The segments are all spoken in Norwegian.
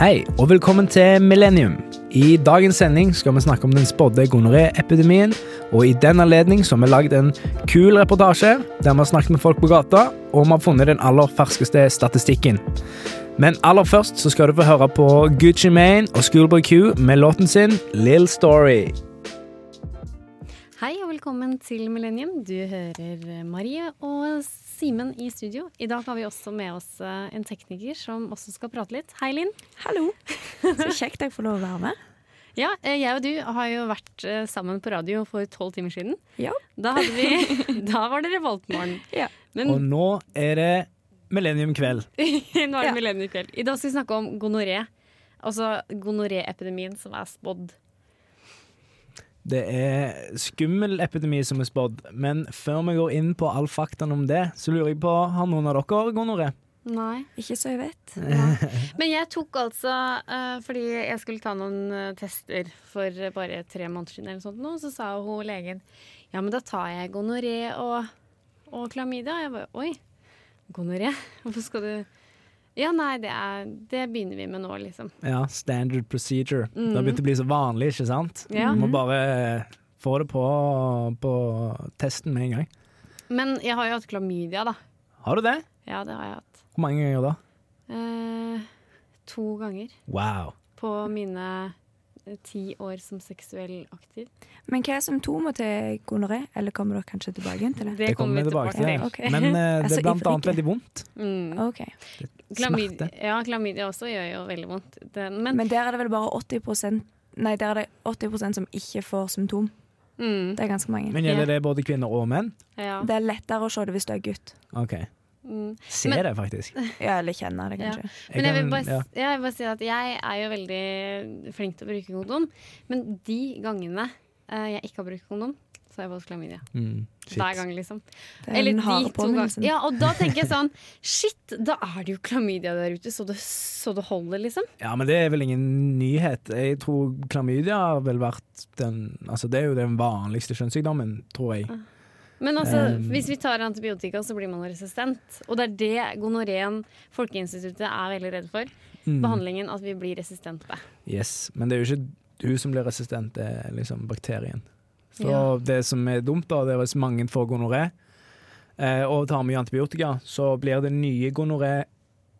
Hei, og velkommen til Millennium. I dagens sending skal vi snakke om den spådde gonoré-epidemien, og i den anledning har vi lagd en kul reportasje der vi har snakket med folk på gata, og vi har funnet den aller ferskeste statistikken. Men aller først så skal du få høre på Gucci Mane og Schoolboy Q med låten sin Lill Story. Hei og velkommen til Millennium. Du hører Marie og Simen i studio. I dag har vi også med oss eh, en tekniker som også skal prate litt. Hei, Linn. Hallo. Så kjekt jeg får lov å være med. Ja, eh, jeg og du har jo vært eh, sammen på radio for tolv timer siden. Ja. Da, hadde vi, da var det Revoltmorgen. Ja. Men Og nå er det millenniumkveld. nå er det Ja. millenniumkveld. i dag skal vi snakke om gonoré. Altså gonoréepidemien som er spådd. Det er skummel epidemi som er spådd, men før vi går inn på all faktaen om det, så lurer jeg på, har noen av dere gonoré? Nei. Ikke så jeg vet. Men jeg tok altså uh, Fordi jeg skulle ta noen eh, tester for bare tre måneder siden, eller sånt, nå, så sa hun legen ja, men da tar jeg gonoré og, og klamydia. Jeg bare oi, gonoré? Hvorfor skal du Ja, nei, det, er, det begynner vi med nå, liksom. Ja, standard procedure. Mm. Det har begynt å bli så vanlig, ikke sant? Ja. Du må bare få det på, på testen med en gang. Men jeg har jo hatt klamydia, da. Har du det? Ja, det har jeg hatt. Hvor mange ganger da? Eh, to ganger Wow. på mine eh, ti år som seksuell aktiv. Men hva er symptomer til gonoré? Eller kommer dere kanskje tilbake igjen til det? Det kommer vi tilbake til. Ok. Men uh, det er blant annet veldig vondt. Mm. Okay. Klamydia, Smerte. ja, klamydia også gjør jo veldig vondt. Den, men Men der er det vel bare 80 Nei, der er det 80% som ikke får symptom. mm, Det er ganske mange. Men gjelder det både kvinner og menn? ja. Det er lettere å se det hvis du er gutt. OK. Mm. Ser Men- det, faktisk. Ja, eller kjenner det, Ja. Men jeg vil, bare, ja. jeg vil bare si at jeg er jo veldig flink til å bruke kondom. Men de gangene uh, jeg ikke har brukt kondom, så har jeg fått klamydia. Mm. Hver gang, liksom. Eller de to gangene. Ja, og da tenker jeg sånn Shit, da er det jo klamydia der ute, så det, så det holder, liksom. Ja, men det er vel ingen nyhet. Jeg tror klamydia har vel vært den Altså, det er jo den vanligste kjønnssykdommen, tror jeg. Men altså, Um. hvis vi tar antibiotika, så blir man resistent. Og det er det gonoreen Folkeinstituttet er veldig redd for. Mm. Behandlingen at vi blir resistente. Yes, men det er jo ikke du som blir resistent, det er liksom bakterien. Så Ja. det som er dumt, da, det er hvis mange får gonoré eh, og tar mye antibiotika, så blir det nye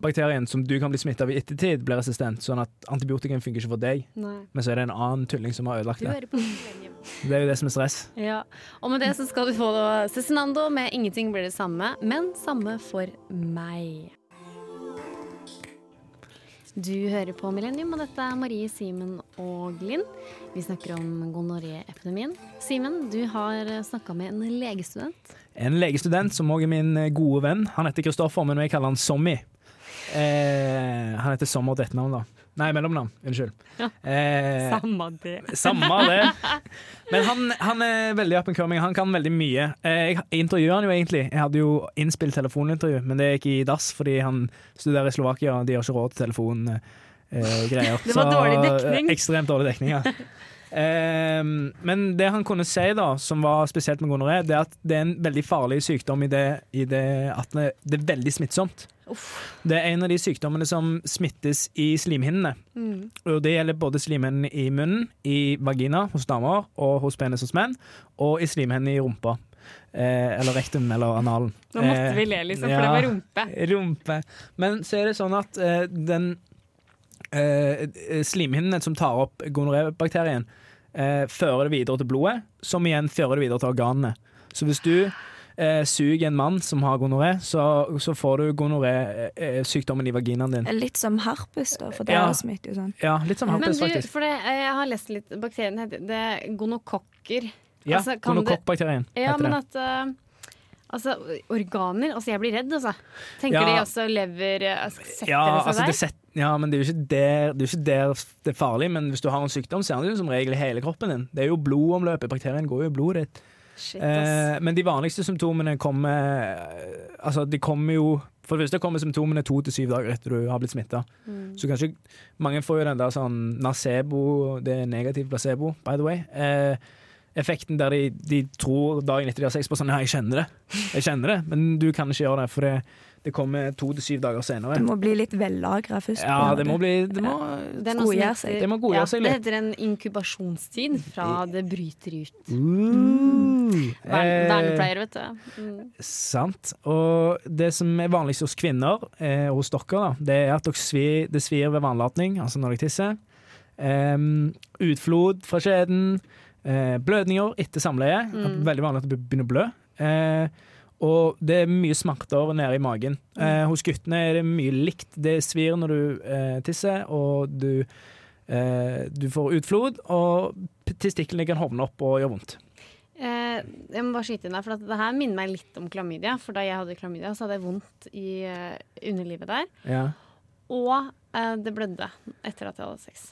gonoré-bakterien som du kan bli smitta av i ettertid, blir resistent. Sånn at antibiotikaen funker ikke for deg, Nei. men så er det en annen tulling som har ødelagt det. Det er jo det som er stress. Ja, og med det så skal du få Cezinando med 'Ingenting blir det samme', men samme for meg. Du hører på Millennium, og dette er Marie, Simen og Linn. Vi snakker om gonoré-epidemien. Simen, du har snakka med en legestudent. En legestudent som òg er min gode venn. Han heter Kristoffer, men jeg kaller han Sommy. Eh, han heter Sommer til etternavn, da. Nei, mellomnavn. Unnskyld. Eh, Samme det. Samme det. Men han, han er veldig up and coming. Han kan veldig mye. Eh, Jeg intervjuer han jo egentlig. Jeg hadde jo innspilt telefonintervju, men det gikk i dass fordi han studerer i Slovakia, og de har ikke råd til telefongreier. Det var dårlig dekning. Ekstremt dårlig dekning, ja. Eh, men det han kunne si, da, som var spesielt med gonoré, det er at det er en veldig farlig sykdom i det, i det at det, er veldig smittsomt. Det er en av de sykdommene som smittes i slimhinnene. Mm. Og det gjelder både slimhinnene i munnen, i vagina hos damer, og hos penis hos menn, og i slimhinnene i rumpa. Eh, eller rektum, eller analen. Nå måtte Eh, vi le, liksom, for ja. det var rumpe. Rumpe. Men så er det sånn at eh, den eh, slimhinnene som tar opp gonorébakterien, eh, fører det videre til blodet, som igjen fører det videre til organene. Så hvis du eh, suger en mann som har gonoré, så, så får du gonoré-sykdommen i vaginaen din. Litt som herpes, da, for det Ja. er smitter jo sånn. Ja, litt som Men du, faktisk. for det, eh, jeg har lest litt Bakterien heter det er gonokokker. Ja, altså, kan det- gonokokkbakterien Ja, men det. at uh, Altså, organer Altså, jeg blir redd, altså. Tenker Ja. de også lever eh, Setter Ja, det seg altså, der? Ja, men det er jo ikke der det er, der det er farlig. Men hvis du har en sykdom, så er det jo som regel hele kroppen din. Det er jo blodomløpet. Bakterien går jo i blodet ditt. Shit. Eh, men de vanligste symptomene kommer eh, Altså, de kommer jo For det første kommer symptomene to til syv dager etter du har blitt smitta. Mm. Så kanskje Mange får jo den der sånn nacebo, det er negativ placebo, by the way. Eh, effekten der de, de tror dagen etter de har sex på sånn Ja, jeg kjenner det, jeg kjenner det, men du kan ikke gjøre det, for det, Det kommer to til syv dager senere. Det må bli litt vellagra først. Ja, det må bli det må, Det Godgjøre seg. Det godgjøre seg ja, litt. Det heter en inkubasjonstid fra det bryter ut. Mm. Vernepleier, vet du. Mm. Sant. Og det som er vanligst hos kvinner, eh, hos dere, da, det er at dere svir, det svir ved vannlatning, altså når dere tisser. Um, utflod fra skjeden. Eh, blødninger etter samleie. Mm. Veldig vanlig at det begynner å blø. Eh, og det er mye smerter nede i magen. Eh, hos guttene er det mye likt. Det svir når du eh, tisser, og du, eh, du får utflod, og testiklene kan hovne opp og gjøre vondt. Eh, jeg må bare skyte inn der, for at det her minner meg litt om klamydia. For da jeg hadde klamydia, så hadde jeg vondt i eh, underlivet der. Ja. Og eh, det blødde etter at jeg hadde sex.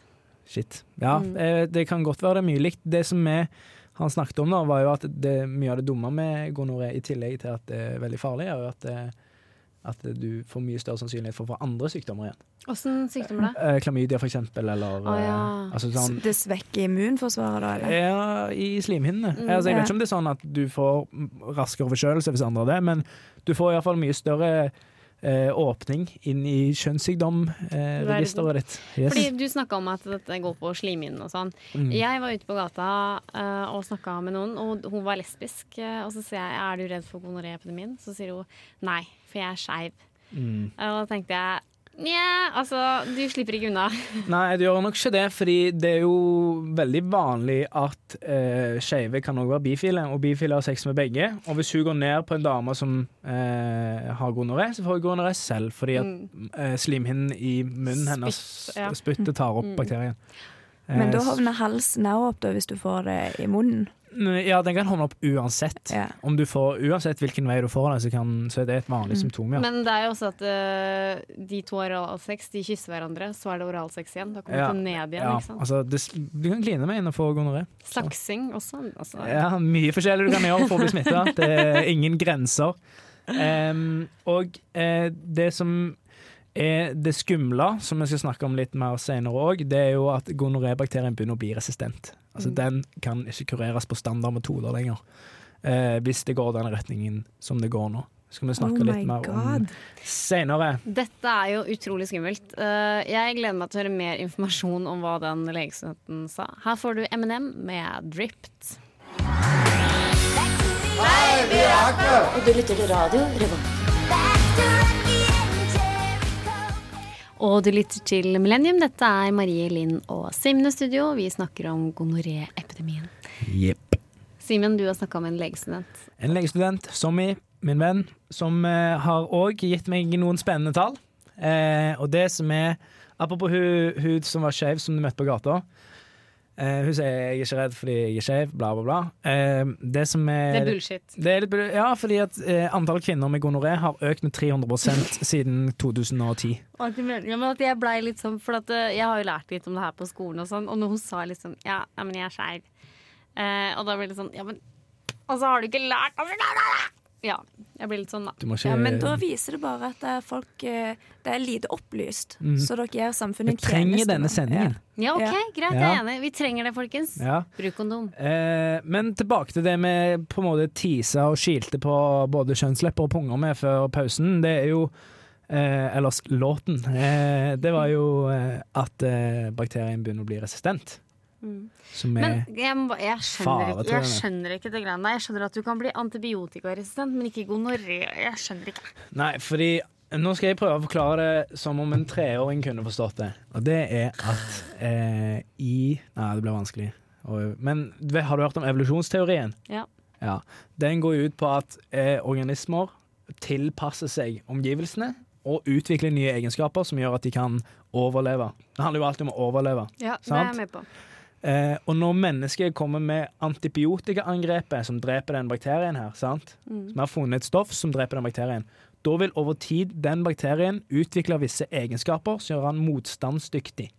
Shit. Ja, Mm. eh, det kan godt være det er mye likt. Det som vi, han snakket om, da, var jo at det, mye av det dumme med gonoré, i tillegg til at det er veldig farlig, er jo at, det, at du får mye større sannsynlighet for å få andre sykdommer igjen. Åssen sykdommer da? Eh, Klamydia, for eksempel, eller Å, ja. eh, altså sånn Det svekker immunforsvaret, da? eller? ja, i slimhinnene. Mm. altså, jeg vet ikke om det er sånn at du får raskere forkjølelse hvis andre har det, men du får iallfall mye større eh, åpning inn i kjønnssykdomregisteret ditt. Yes. Fordi du snakka om at dette går på slimhinnen og sånn. Mm. Jeg var ute på gata eh, og snakka med noen, og hun var lesbisk. eh, og så sier jeg er du redd for gonoréepidemien? Så sier hun nei, for jeg er skeiv. Mm. Og da tenkte jeg nja, altså du slipper ikke unna. Nei, du gjør nok ikke det, fordi det er jo veldig vanlig at eh, skeive kan òg være bifile, og bifile har sex med begge. Og hvis hun går ned på en dame som eh, har gonoré, så får hun gonoré selv, fordi at Mm. eh, slimhinnen i munnen hennes ja. spyttet tar opp Mm. bakterien. Men da Eh, hovner halsen òg opp, da, hvis du får det i munnen. Ja, den kan havne opp uansett. Ja. Om du får, uansett hvilken vei du får det, så, kan, så er det et vanlig Mm. symptom, ja. Men det er jo også at uh, de to har oralsex, de kysser hverandre, så er det oralsex igjen. Da kommer Ja. du ned igjen. ja ikke sant? altså, det, du kan kline med innenfor gonoré. Saksing også. Altså. Ja, mye forskjellig du kan gjøre for å bli smitta. Det er ingen grenser. Um, og uh, det som er det skumle, som vi skal snakke om litt mer senere òg, det er jo at gonorébakterien begynner å bli resistent. Altså Mm. Den kan ikke kureres på standardmetoder lenger. Eh, hvis det går den retningen som det går nå. Skal vi snakke Oh litt mer mer om senere. Dette er jo utrolig skummelt. Uh, jeg gleder meg til å høre mer informasjon om hva den legestudenten sa. Her får du Eminem med 'Dripped'. Hei, vi er Aker! Og du lytter til radio Revolt. Og du lytter til Millennium. Dette er Marie Linn og Simne studio. Vi snakker om gonoréepidemien. Yep. Simen, du har snakka om en legestudent. En legestudent, som i min venn, som eh, har òg gitt meg noen spennende tall. Eh, og det som er Apropos hun, hun som var skeiv, som du møtte på gata. Eh, hun sier jeg er ikke redd fordi jeg er skeiv, bla, bla, bla. Uh, det som er Det er bullshit. det er litt, ja, fordi at uh, antall kvinner med gonoré har økt med 300% siden 2010. Ja, men at jeg blei litt sånn For at, eh, jeg har jo lært litt om det her på skolen, og sånn Og når hun sa liksom Ja, ja men jeg er skeiv. Eh, og da ble det sånn Ja, men Og så har du ikke lært Ja. Jeg blir litt sånn, da. Ikke Ja, men da viser det bare at det er folk eh, Det er lite opplyst. mm. Så dere gjør Vi samfunnet en trenger denne sendingen. Ja, OK, Ja. greit. Jeg er enig. Vi trenger det, folkens. Ja. Bruk kondom. Eh, men tilbake til det med på en måte tisa og skilte på både kjønnslepper og punger med før pausen. Det er jo eh, Eller låten. Eh, det var jo eh, at eh, bakterien begynner å bli resistent. Er Men jeg, må, jeg, skjønner Fare, ikke, jeg jeg skjønner ikke det greiene der. Jeg skjønner at du kan bli antibiotikaresistent, men ikke gonoré. Jeg skjønner ikke. Nei, fordi nå skal jeg prøve å forklare det som om en treåring kunne forstått det. Og det er at eh, i Nei, det blir vanskelig. Men har du hørt om evolusjonsteorien? Ja. Ja. Den går ut på at eh, organismer tilpasser seg omgivelsene og utvikler nye egenskaper som gjør at de kan overleve. Det handler jo alltid om å overleve. Ja, det er jeg med på. Eh, og når mennesket kommer med antibiotikaangrepet som dreper den bakterien her, sant? Mm. som har funnet et stoff som dreper den bakterien, da vil over tid den bakterien utvikle visse egenskaper som gjør han motstandsdyktig.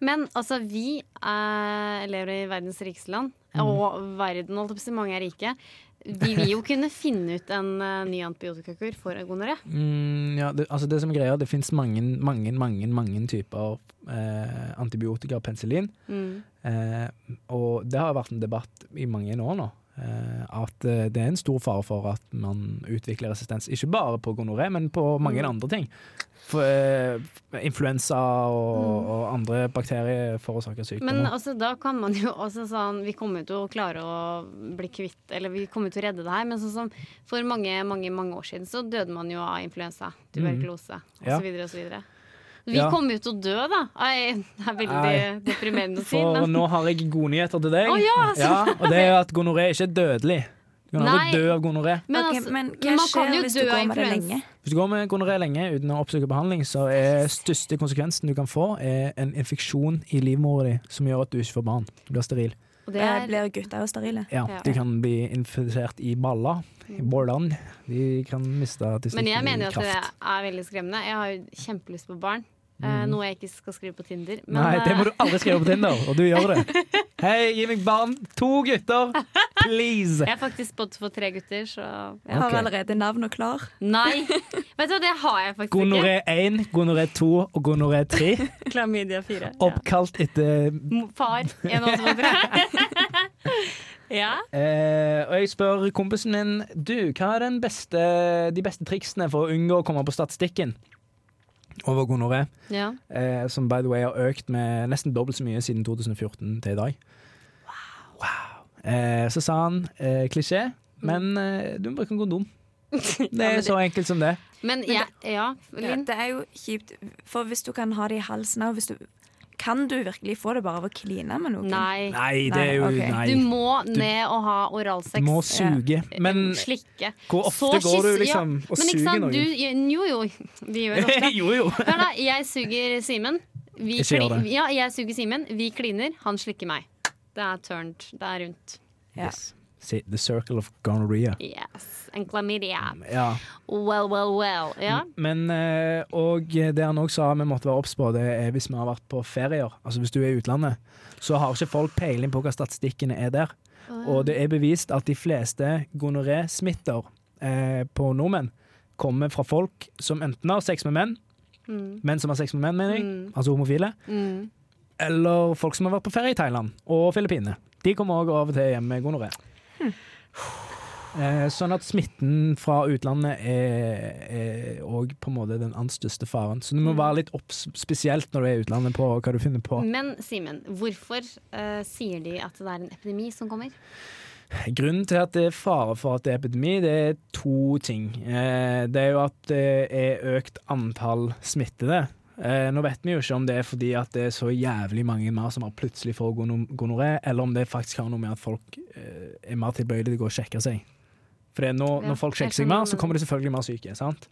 Men altså, vi eh, lever i verdens rikeste land, Mm. og verden, holdt jeg på å si, mange er rike. Vi vil jo kunne finne ut en uh, ny antibiotikakur for gonoré. Mm, ja, det, altså det som er greia, det finnes mange, mange, mange, mange typer eh, antibiotika og penicillin. Mm. Eh, og det har vært en debatt i mange år nå. Eh, at eh, det er en stor fare for at man utvikler resistens. Ikke bare på gonoré, men på mange Mm. andre ting. For, eh, influensa og, Mm. og andre bakterier forårsaker Men sykdommer. altså, da kan man jo også sånn Vi kommer jo til å klare å bli kvitt Eller vi kommer til å redde det her, men sånn som for mange, mange mange år siden så døde man jo av influensa, tuberkulose Mhm. Ja. osv. Vi Ja. kommer jo til å dø, da. Ai, Det er veldig Ai. deprimerende å si. For Men nå har jeg gode nyheter til deg. Oh, ja, så- og det er at gonoré ikke er dødelig. Du kan aldri dø av gonoré. Men okay, altså, men hva man kan skjer jo hvis du går med det lenge? Hvis du går med gonoré lenge uten å oppsøke behandling, så er største konsekvensen du kan få, er en infeksjon i livmora di som gjør at du ikke får barn. Du blir steril. Og det Eh, er, Blir gutter jo sterile? Ja, de Du kan bli infisert i baller. I ballene. De kan miste men jeg mener jo at det er veldig skremmende. Jeg har jo kjempelyst på barn. Eh, Mhm. noe jeg ikke skal skrive på Tinder. Men, Nei, det må eh, du aldri skrive på Tinder, og du gjør det. Hei, gi meg barn! To gutter! Please! jeg har faktisk spådd for tre gutter, så ja. Har Ok. allerede navnet klar. Nei! Vet du hva, det har jeg faktisk Gonoré 1, gonoré 2 og gonoré 3. Klamydia 4. Ja. Oppkalt etter Far. En, to, tre. ja. eh, Og jeg spør kompisen min Du, hva er den beste, de beste triksene for å unngå å komme på statistikken over gonoré? ja. Eh, som by the way har økt med nesten dobbelt så mye siden 2014 til i dag. Wow. Eh, så sa han eh, klisjé, men eh, du må bruke en kondom. Det er det- så enkelt som det. Men men ja, Ja, Linn. det er jo kjipt, for hvis du kan ha det i halsen òg, kan du virkelig få det bare av å kline med noen? Nei. Nei, det er jo okay. Nei. Du må ned og ha oralsex. Du må suge. Men Slikke. hvor ofte Så går du liksom ja, og suger noen? du, jo jo, vi gjør det ofte. jo, jo. Hør da, jeg suger Simen. Vi Ikke gjør det. Ja, jeg suger Simen. Vi kliner. Han slikker meg. Det er turned. Det er rundt. Ja. Yes. The circle of gonorrhea. Yes. and chlamydia. Ja. Well, well, well. Ja. Men eh, Og det han òg sa vi måtte være obs på, det er hvis vi har vært på ferier. Altså Hvis du er i utlandet, så har ikke folk peiling på hva statistikkene er der. Og det er bevist at de fleste gonoré-smitter eh, på nordmenn kommer fra folk som enten har sex med menn, Mm. menn som har sex med menn, mener jeg, Mm. altså homofile, Mm. eller folk som har vært på ferie i Thailand og Filippinene. De kommer òg av og til hjem med gonoré. Eh, sånn at smitten fra utlandet er òg på en måte den annet største faren. Så du må Mm. være litt obs, spesielt når du er i utlandet, på hva du finner på. Men Simen, hvorfor eh, sier de at det er en epidemi som kommer? Grunnen til at det er fare for at det er epidemi, det er to ting. Eh, det er jo at det er økt antall smittede. Eh, nå vet vi jo ikke om det er fordi at det er så jævlig mange mer som har plutselig får gono- gonoré, eller om det faktisk har noe med at folk eh, er mer tilbøyelige til å gå og sjekke seg. For det når, Ja, når folk sjekker seg mer, så kommer de selvfølgelig mer syke. sant?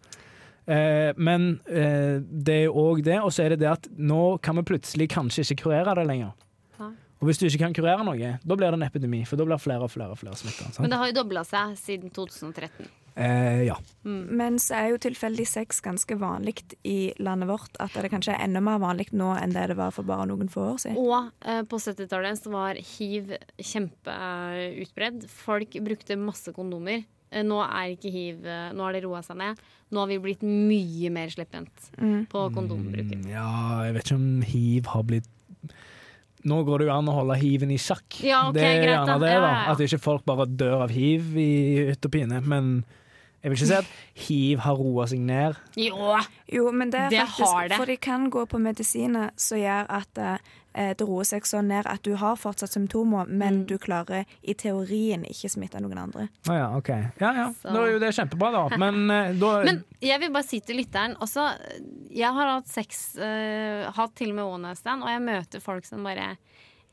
Eh, men eh, det er jo òg det, og så er det det at nå kan vi plutselig kanskje ikke kurere det lenger. Og hvis du ikke kan kurere noe, da blir det en epidemi, for da blir flere og flere og flere smitta. Men det har jo dobla seg siden 2013. Eh, ja. Men så er jo tilfeldig sex ganske vanlig i landet vårt. At det kanskje er enda mer vanlig nå enn det det var for bare noen få år siden. Og eh, på 70-tallet så var hiv kjempeutbredd. Folk brukte masse kondomer. Eh, nå er ikke hiv eh, Nå har det roa seg ned. Nå har vi blitt mye mer slepphendt Mm. på kondombruken. Mm, ja, jeg vet ikke om hiv har blitt Nå går det jo an å holde hiven i sjakk. Ja, okay, det er greit gjerne det, da. ja, ja. At ikke folk bare dør av hiv i hytt og pine. Men jeg vil ikke si at hiv har roa seg ned. Jo! Jo, men det er Det faktisk har det. For de kan gå på medisiner som gjør at eh, det roer seg så ned at du har fortsatt symptomer, men Mm. du klarer i teorien ikke smitte noen andre. Å ja, OK. Ja ja, da er jo det kjempebra, da. Men eh, da Men jeg vil bare si til lytteren også, Jeg har hatt sex, eh, hatt til og med one night stand, og jeg møter folk som bare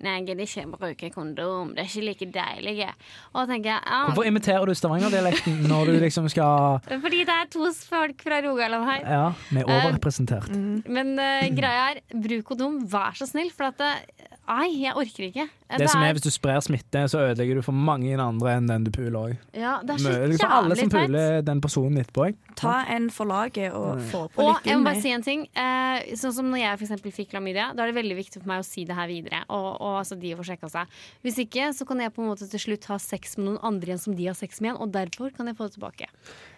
Nei, jeg gidder ikke bruke kondom. Det er ikke like deilig. Og tenker jeg ja, Hvorfor imiterer du Stavanger-dialekten når du liksom skal Fordi det er to folk fra Rogaland her. Ja, vi er overrepresentert. Men uh, greia er, bruk kondom, vær så snill. For at det, Nei, jeg orker ikke. Det som er Hvis du sprer smitte, så ødelegger du for mange andre enn den du puler òg. ja, det er så For alle som puler den personen etterpå. jeg. Ta en for laget og få på Og litt jeg må bare si en ting. Eh, sånn som når jeg for eksempel fikk klamydia, da er det veldig viktig for meg å si det her videre. Og, og altså de får sjekka seg. Hvis ikke, så kan jeg på en måte til slutt ha sex med noen andre igjen som de har sex med igjen, og derfor kan jeg få det tilbake.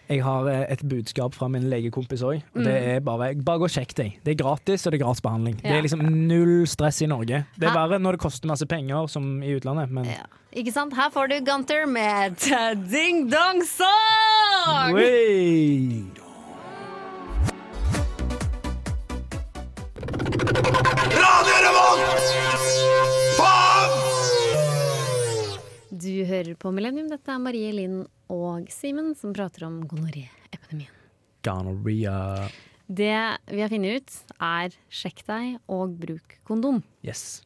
Jeg har eh, et budskap fra min legekompis òg. Og Det er bare, bare gå og sjekk deg. Det er gratis, og det er gratis behandling. Det er liksom null stress i Norge. Det er verre når det koster masse penger som i utlandet, men Ja. Ikke sant? Her får du Gunter med Ding Dong Song! Wey! Radio Revolt! Faen! Du hører på Millennium. Dette er Marie Linn og Simen som prater om gonoré-epidemien. Gonorrhea. Det vi har funnet ut, er sjekk deg og bruk kondom. Yes.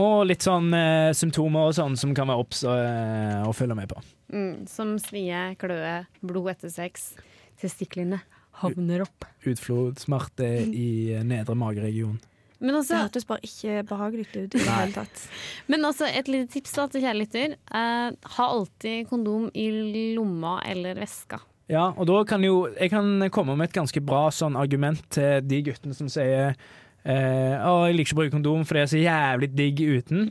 Og litt sånn eh, symptomer og sånn som kan være obs eh, å følge med på. Mm, som svie, kløe, blod etter sex, testiklene havner opp. Utflod, smerte i eh, nedre mageregion. Men Det altså, hørtes bare ikke behagelig ut i det hele tatt. men altså et lite tips da til kjære lytter. Eh, ha alltid kondom i lomma eller veska. Ja, og da kan jo Jeg kan komme med et ganske bra sånn argument til de guttene som sier eh, å, jeg liker ikke å bruke kondom, for det er så jævlig digg uten.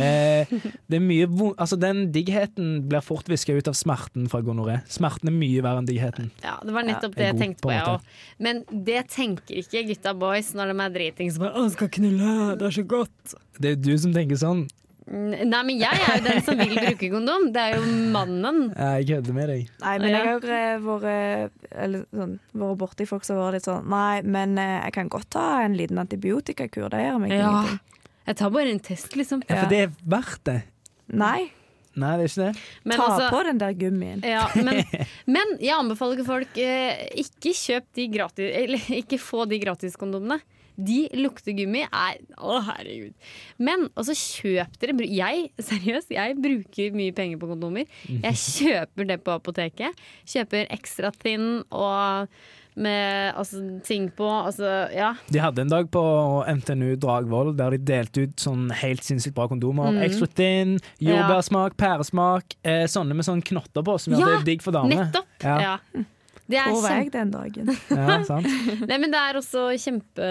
Eh, det er mye altså Den diggheten blir fort viska ut av smerten fra gonoré. Smerten er mye verre enn diggheten. Ja, det var nettopp Ja, det jeg god tenkte på på, jeg òg. Men det tenker ikke gutta boys når de er dritings. Bare, å, skal knulle, det er så godt. Det er jo du som tenker sånn. Nei, men jeg er jo den som vil bruke kondom. Det er jo mannen. Jeg kødder med deg. Nei, men jeg har eh, vært eller sånn, vært borti folk som har vært litt sånn Nei, men eh, jeg kan godt ta en liten antibiotikakur. Det gjør meg Ja. ingenting. Jeg tar bare en test, liksom. Ja, for det er verdt det. Nei, Nei, det er ikke det. Men ta altså- på den der gummien. Ja, men, men jeg anbefaler ikke folk eh, Ikke kjøp de gratis Eller ikke få de gratiskondomene. De lukter gummi er Å, herregud. Men også kjøp dere Jeg, seriøst, jeg bruker mye penger på kondomer. Jeg kjøper det på apoteket. Kjøper ekstra thin og med altså, ting på. Altså, ja. De hadde en dag på NTNU Dragvoll der de delte ut sånn helt sinnssykt bra kondomer. Mm. Extra thin, jordbærsmak, pæresmak. Eh, sånne med sånn knotter på, som gjør Ja, det digg for damer. Nettopp! Ja. Ja. Det er På vei kjempe den dagen? Ja, sant? Nei, men det er også kjempe,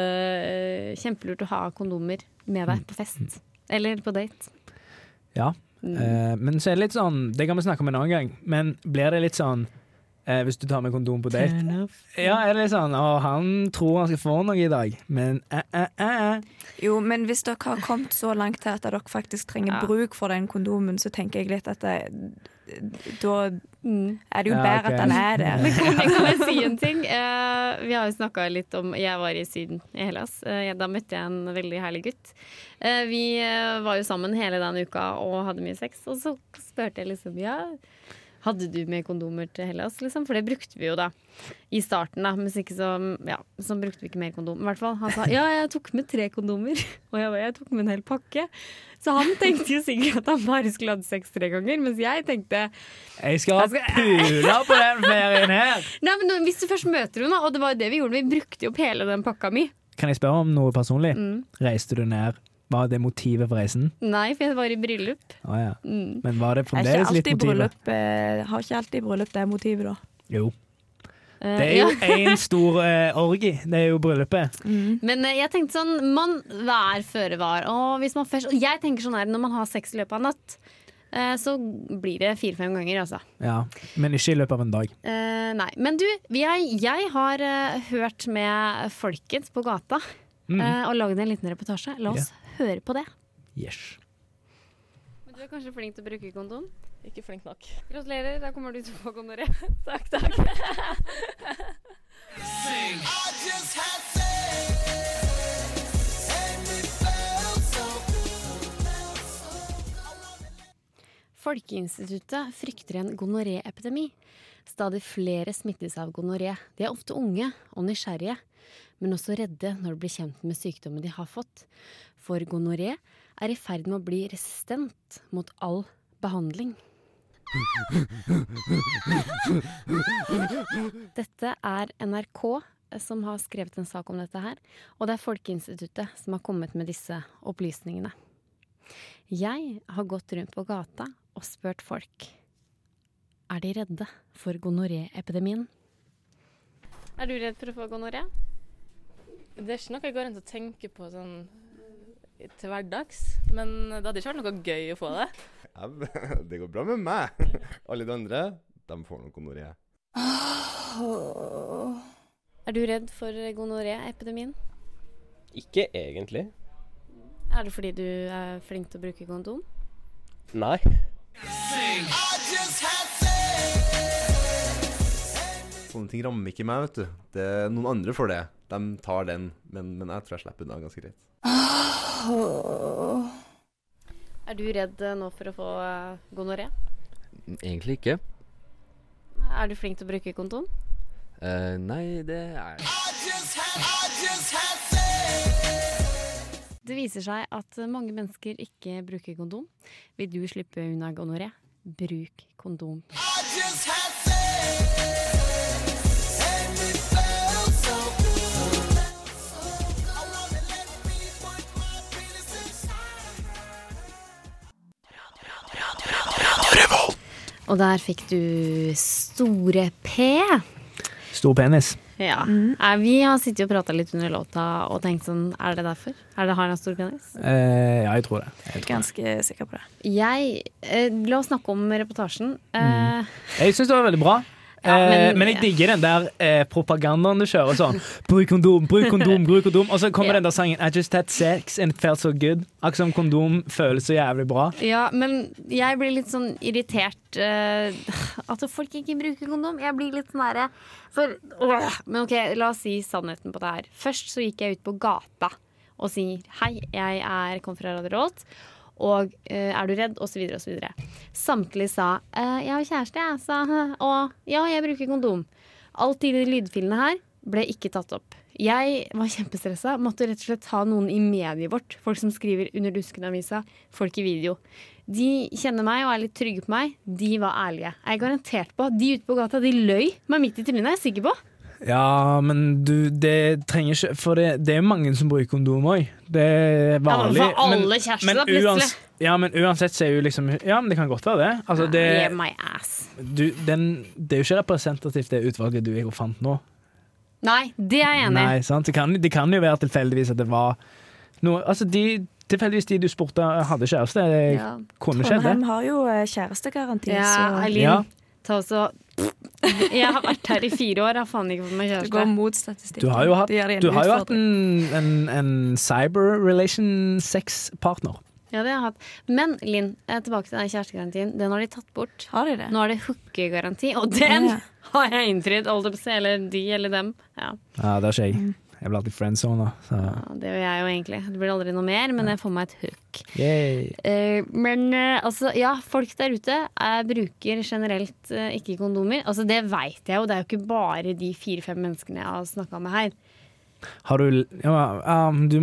kjempelurt å ha kondomer med deg på fest. Eller på date. Ja. Mm. Eh, men så er det litt sånn, det kan vi snakke om en annen gang, men blir det litt sånn eh, hvis du tar med kondom på date? Ja, er det litt sånn Å, han tror han skal få noe i dag, men eh, eh, eh. Jo, men hvis dere har kommet så langt til at dere faktisk trenger Ja. bruk for den kondomen, så tenker jeg litt at det, da Mm. er det jo Ja, bedre at han er der. Men kan, kan jeg si en ting? Uh, vi har jo snakka litt om Jeg var i Syden, i Hellas. Uh, da møtte jeg en veldig herlig gutt. Uh, vi var jo sammen hele den uka og hadde mye sex, og så spurte jeg liksom Ja, hadde du med kondomer til Hellas, liksom? For det brukte vi jo da. I starten, da. Men så ikke så, ja, så brukte vi ikke mer kondom. I hvert fall. Han sa ja, jeg tok med tre kondomer. Og jeg, jeg tok med en hel pakke. Så han tenkte jo sikkert at han bare skulle hatt sex tre ganger, mens jeg tenkte Jeg skal ha pula på den ferien her! Nei, men Hvis du først møter henne, og det var jo det vi gjorde, vi brukte jo opp hele den pakka mi. Kan jeg spørre om noe personlig? Mm. Reiste du ned? Var det motivet for reisen? Nei, for jeg var i bryllup. Ah, ja. Mm. Men var det Er fremdeles litt motivet? bryllup, eh, har ikke alltid bryllup det motivet, da. Jo. Eh, Det er jo ja. stor uh, orgi. Det er jo bryllupet. Men uh, jeg tenkte sånn, man vær føre var. Og hvis man først, og jeg tenker sånn her, når man har sex i løpet av en natt, Uh, så blir det fire-fem ganger, altså. Ja. Men ikke i løpet av en dag. Eh, nei. Men du, jeg, jeg har hørt med folkens på gata Mm. eh, og lagd en liten reportasje. La oss høre på det. Yes. Men du er kanskje flink til å bruke kondom? Ikke flink nok. Gratulerer, da kommer du til å få gonoré. takk, takk. Folkeinstituttet frykter en gonoréepidemi. Stadig flere smittes av gonoré. De er ofte unge og nysgjerrige, men også redde når de blir kjent med sykdommen de har fått. For gonoré er i ferd med å bli resistent mot all behandling. Dette er NRK som har skrevet en sak om dette her, og det er Folkeinstituttet som har kommet med disse opplysningene. Jeg har gått rundt på gata og spurt folk. Er de redde for gonoré-epidemien? Er du redd for å få gonoré? Det er ikke noe jeg går rundt og tenker på sånn til hverdags, men det hadde ikke vært noe gøy å få det. Ja, det går bra med meg. Alle de andre, de får nok gonoré. Er du redd for gonoré-epidemien? Ikke egentlig. Er det fordi du er flink til å bruke kondom? Nei. Sånne ting rammer ikke meg, vet du. Det er noen andre for det. De tar den, men, men jeg tror jeg slipper unna ganske greit. Er du redd eh, nå for å få eh, gonoré? Egentlig ikke. Er du flink til å bruke kondom? Uh, nei, det er jeg. Det viser seg at mange mennesker ikke bruker kondom. Vil du slippe unna gonoré? Bruk kondom. Og der fikk du Store P. Stor penis. Ja. Eh, Vi har sittet og prata litt under låta og tenkt sånn Er det derfor? Er det Har han stor penis? Eh, ja, jeg tror det. Jeg er ganske sikker på det. Jeg eh, La oss snakke om reportasjen. Eh, Jeg syns det var veldig bra. Ja, eh, men- men, jeg digger den der eh, propagandaen du kjører sånn. Bruk kondom, bruk kondom, bruk kondom. Og så kommer yeah. den der sangen I just had sex and it felt so good. Akkurat som kondom føles så jævlig bra. Ja, men jeg blir litt sånn irritert eh, at folk ikke bruker kondom. Jeg blir litt sånn derre For åh, Men OK, la oss si sannheten på det her. Først så gikk jeg ut på gata og sier hei, jeg er kom fra Radio. Og eh, er du redd? Og så videre og så videre. Samtlige sa eh, jeg har kjæreste, jeg. Sa, og ja, jeg bruker kondom. Alt i de lydfilene her ble ikke tatt opp. Jeg var kjempestressa. Måtte rett og slett ha noen i mediet vårt. Folk som skriver under dusken-avisa. Folk i video. De kjenner meg og er litt trygge på meg. De var ærlige. Jeg er garantert på de ute på gata de løy meg midt i trynet. Jeg er sikker på. Ja, men du, det trenger ikke For det, det er jo mange som bruker kondom òg. Det er men vanlig. for alle kjærester, da, plutselig. uans, ja, men uansett så er jo liksom Ja, men det kan godt være det. Altså, det, Give my ass. du, den, det er jo ikke representativt, det utvalget du og fant nå. Nei, det er jeg enig i. Nei, sant? Det, kan, det kan jo være tilfeldigvis at det var noe Altså, de, tilfeldigvis de du spurte hadde kjæreste, det Ja. kunne skjedd, Trondheim har jo eh, kjærestegaranti, Ja, så Eileen, Ja. ta også Jeg har vært her i fire år, har faen ikke fått meg det går mot statistikken. Du har jo hatt, du har jo hatt en, en, en cyber relation sex-partner. Ja, det har jeg hatt. Men Linn, tilbake til den kjærestegarantien. Den har de tatt bort. Har de det? Nå er det hookegaranti, og den Ja. har jeg innfridd. Eller de eller dem. Ja. Ja, det har ikke jeg. Jeg blir alltid friendzona. Så Ja, det gjør jeg jo egentlig. Det blir aldri noe mer, men jeg får meg et hook. Eh, men uh, altså, ja, folk der ute jeg bruker generelt uh, ikke kondomer. Altså, det veit jeg jo, det er jo ikke bare de fire-fem menneskene jeg har snakka med her. Har du Ja, ja, du,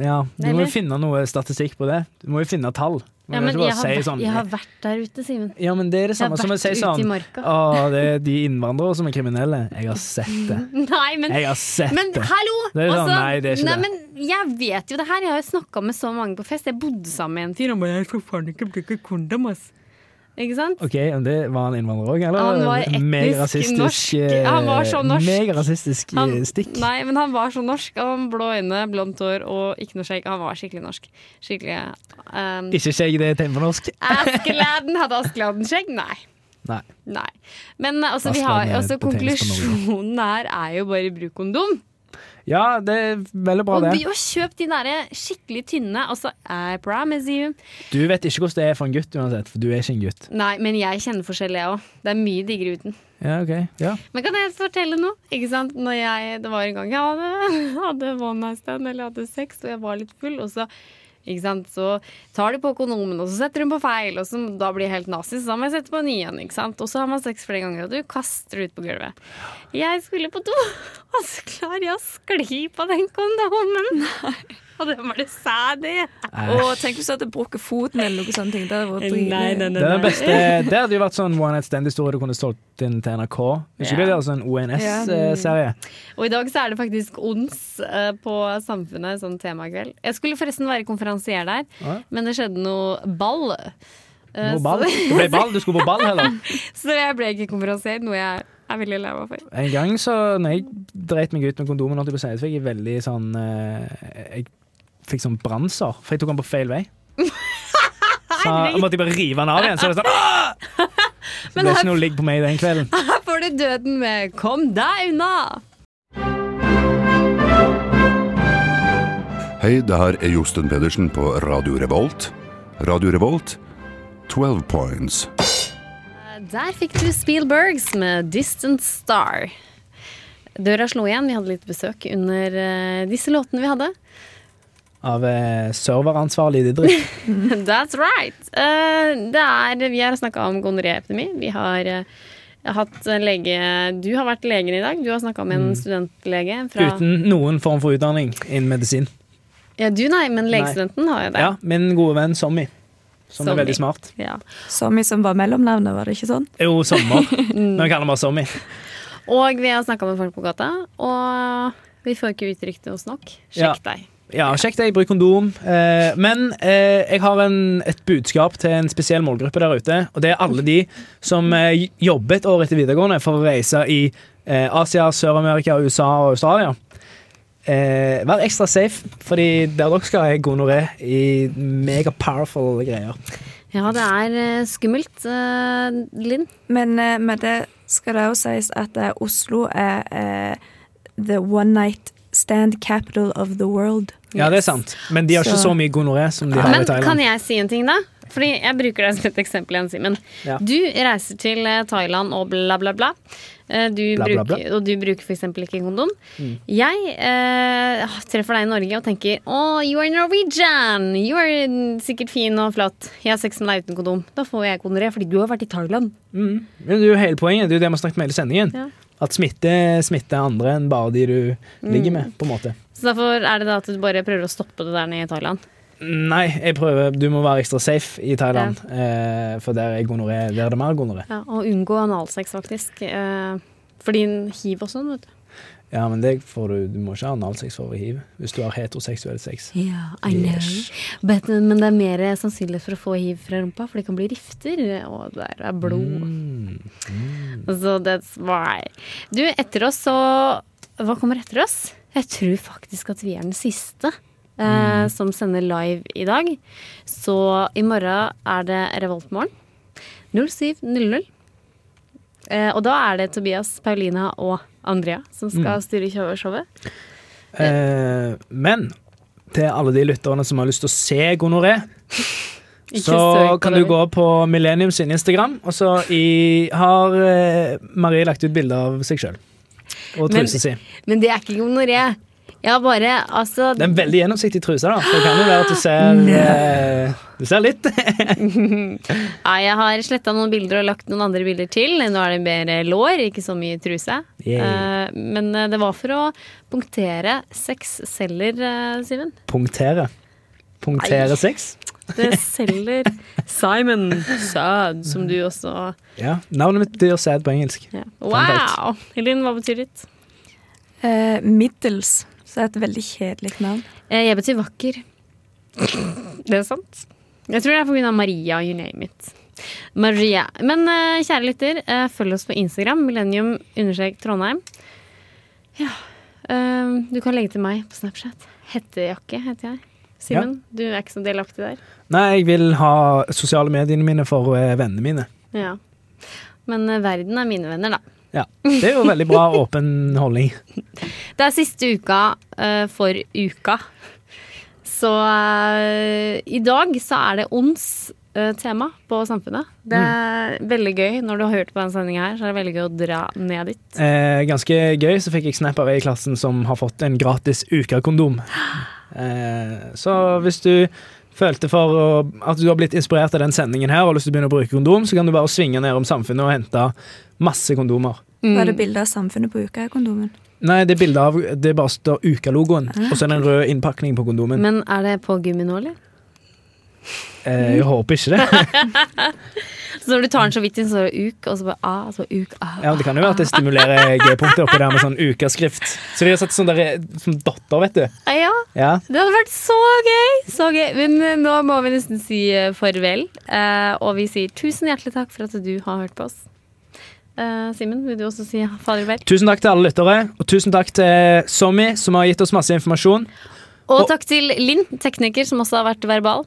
ja, du må jo finne noe statistikk på det. Du må jo finne tall. Du Ja, men jeg har, si vært, sånn jeg har vært der ute, Simen. Ja, men det er det samme som å si sånn. Å, det er de innvandrere som er kriminelle. Jeg har sett det. Nei, men Jeg har sett Men det. hallo! Det er sånn, altså, nei, det er ikke nei, det. Men jeg vet jo det her. Jeg har jo snakka med så mange på fest. Jeg bodde sammen med en fyr. Han bare 'Jeg skal faen ikke bruke kondom', ass. Ikke sant? Ok, men det Var han innvandrer òg, eller? Han var etnisk norsk. eh, Han var så norsk. Megarasistisk eh, stikk. nei, men han var så norsk. Han blå øyne, blondt hår og ikke noe skjegg. Han var skikkelig norsk. Skikkelig um, Ikke skjegg, det er tegn på norsk. Askeladden hadde Askeladden-skjegg? Nei. Nei. Nei. Men altså, vi har, altså, konklusjonen her er jo bare bruk kondom. Ja, det er veldig bra, Og, det. og kjøp de der skikkelig tynne. Altså, I promise you. Du vet ikke hvordan det er for en gutt uansett, for du er ikke en gutt. Nei, men jeg kjenner forskjell, jeg òg. Det er mye diggere uten. Ja, ok. Ja. Men kan jeg fortelle noe? Ikke sant? Når jeg, det var en gang jeg hadde, hadde one night stand eller hadde sex, og jeg var litt full, og så? Så tar de på kondomen, og så setter hun på feil, og så, da blir jeg helt nazi, så da må jeg sette på en ny en. Og så har man sex flere ganger, og du kaster det ut på gulvet. Jeg skulle på do, og så klarer jeg å skli på den kondomen. Og det var det sæd i. Og tenk hvis du hadde brukket foten eller noe sånt. Det hadde vært Nei, nei, nei, Det, beste, det hadde jo vært sånn one night stand-historie du kunne solgt inn til NRK. Ikke Ja. det er sånn ONS-serie? Og i dag så er det faktisk ONS eh, på Samfunnet, sånn temakveld. Jeg skulle forresten være konferansier der, Ja. men det skjedde noe ball. Eh, Noe ball? Du Det ble ball, du skulle på ball heller. så jeg ble ikke konferansier, noe jeg er veldig lei meg for. En gang så når jeg dreit meg ut med kondomen, holdt jeg på å si, så fikk jeg veldig sånn eh, Jeg fikk sånn brannsår, for jeg tok den på feil vei. Så jeg måtte jeg bare rive den av igjen. Så det er sånn «Åh!» Så det her- ikke noe ligg på meg den kvelden. Her får du døden med 'kom deg unna'. Hei, det her er Josten Pedersen på Radio Revolt. Radio Revolt, 12 points. Der fikk du Spielbergs med 'Distant Star'. Døra slo igjen. Vi hadde litt besøk under eh, disse låtene vi hadde. Av eh, serveransvarlig Didrik. That's right! Uh, det er, vi har snakka om gonoréepidemi. Vi har uh, hatt lege Du har vært legen i dag. Du har snakka med en Mm. studentlege fra Uten noen form for utdanning innen medisin. Ja, du nei, men legestudenten har jo det. Ja, min gode venn Sommy. Som Sommy. er veldig smart. Ja. Sommy som var mellomnavnet, var det ikke sånn? Jo, Sommer. Nå kaller vi bare Sommy. Og vi har snakka med folk på gata, og vi får ikke uttrykt oss nok. Sjekk Ja. deg. Ja, sjekk det. Jeg bruker kondom. Eh, men eh, jeg har en, et budskap til en spesiell målgruppe der ute. Og det er alle de som eh, jobber et år etter videregående for å reise i eh, Asia, Sør-Amerika, USA og Australia. Eh, vær ekstra safe, fordi der dere skal, er gonoré i mega powerful greier. Ja, det er eh, skummelt, eh, Linn. Men eh, med det skal det jo sies at eh, Oslo er eh, the one night stand capital of the world. Ja, det er sant. Men de har ikke Så- så mye gonoré som de har Men i Thailand. kan jeg si en ting, da? Fordi Jeg bruker deg som et eksempel igjen, Simen. Ja. Du reiser til eh, Thailand og bla, bla, bla. Eh, Du Bla, bla, bruker, bla. Og du bruker f.eks. ikke kondom. Mm. Jeg eh, treffer deg i Norge og tenker Å, you are Norwegian! You are sikkert fin og flott. Jeg har sex med deg uten kondom. Da får jeg gonoré fordi du har vært i Thailand. Mm. Men det er jo hele poenget. Det er jo det vi har snakket med hele sendingen. Ja. At smitte smitter andre enn bare de du ligger Mm. med, på en måte. Så derfor er det da at du bare prøver å stoppe det der nede i Thailand. Nei, jeg prøver Du må være ekstra safe i Thailand, Ja. for der er gonoré Der er det mer gonoré. Ja, og unngå analsex, faktisk. Eh, fordi hiv og sånn, vet du. Ja, men det får du Du må ikke ha analsex for å hiv hvis du har heteroseksuell sex. Ja, I know. Yes. But, men det er mer sannsynlig for å få hiv fra rumpa, for det kan bli rifter, og der er blod. Mm. Så that's why. Du, etter oss så Hva kommer etter oss? Jeg tror faktisk at vi er den siste eh, som sender live i dag. Så i morgen er det Revoltmorgen. 07.00. Eh, og da er det Tobias, Paulina og Andrea som skal styre show- showet. Eh, men til alle de lytterne som har lyst til å se gonoré, så, så kan du gå på Millennium sin Instagram, og så i, har eh, Marie lagt ut bilde av seg sjøl. Og trusa si. Men det er ikke gonoré. Har bare Altså Det er en veldig gjennomsiktig truse, da. Så det kan jo være at du ser eh, Du ser litt. ja, jeg har sletta noen bilder og lagt noen andre bilder til. Nå er det mer lår, ikke så mye truse. Yeah. Eh, men eh, det var for å punktere seks celler, uh, Simen. Punktere. Punktere Nei. sex. Det selger Simon Sad, som du også Ja. Navnet mitt betyr sad på engelsk. ja. Wow! Elin, hva betyr ditt? Uh, middels, så er et veldig kjedelig navn. Eh, jeg betyr vakker. Det er sant. Jeg tror det er pga. Maria, you name it. Maria. Men eh, kjære lytter, eh, følg oss på Instagram, millennium understrek Trondheim. Ja. du kan legge til meg på Snapchat. Hettejakke heter jeg. Simen, du er ikke så delaktig der. Nei, jeg vil ha sosiale mediene mine for vennene mine. Ja. Men verden er mine venner, da. Ja. Det er jo veldig bra åpen holdning. Det er siste uka uh, for uka. Så uh, i dag så er det ons uh, tema på Samfunnet. Det er veldig gøy. Når du har hørt på denne sendinga her, så er det veldig gøy å dra ned dit. Eh, ganske gøy, så fikk jeg snap av ei i klassen som har fått en gratis ukakondom. Eh, så hvis du følte for å, at du har blitt inspirert av den sendingen her og har lyst til å begynne å bruke kondom, så kan du bare svinge ned om samfunnet og hente masse kondomer. Var det bilde av samfunnet på uka-kondomen? Nei, det er bilde av Det bare står Uka-logoen, og så er det en rød innpakning på kondomen. Men er det på gummi nå, eller? Eh, jeg håper ikke det. Så når du tar den så vidt inn, så er det uk, og så bare a, og så uk, a. Ja, Det kan jo være at det stimulerer G-punktet oppi der med sånn ukaskrift. Så de har satt sånn der, som dotter, vet du. Ah, Ja, Ja. det hadde vært så gøy! Så gøy. Men eh, nå må vi nesten si eh, farvel. Eh, og vi sier tusen hjertelig takk for at du har hørt på oss. Eh, Simen, vil du også si farvel? Tusen takk til alle lyttere, og tusen takk til Sommy, som har gitt oss masse informasjon. Og- takk til Linn, tekniker, som også har vært verbal.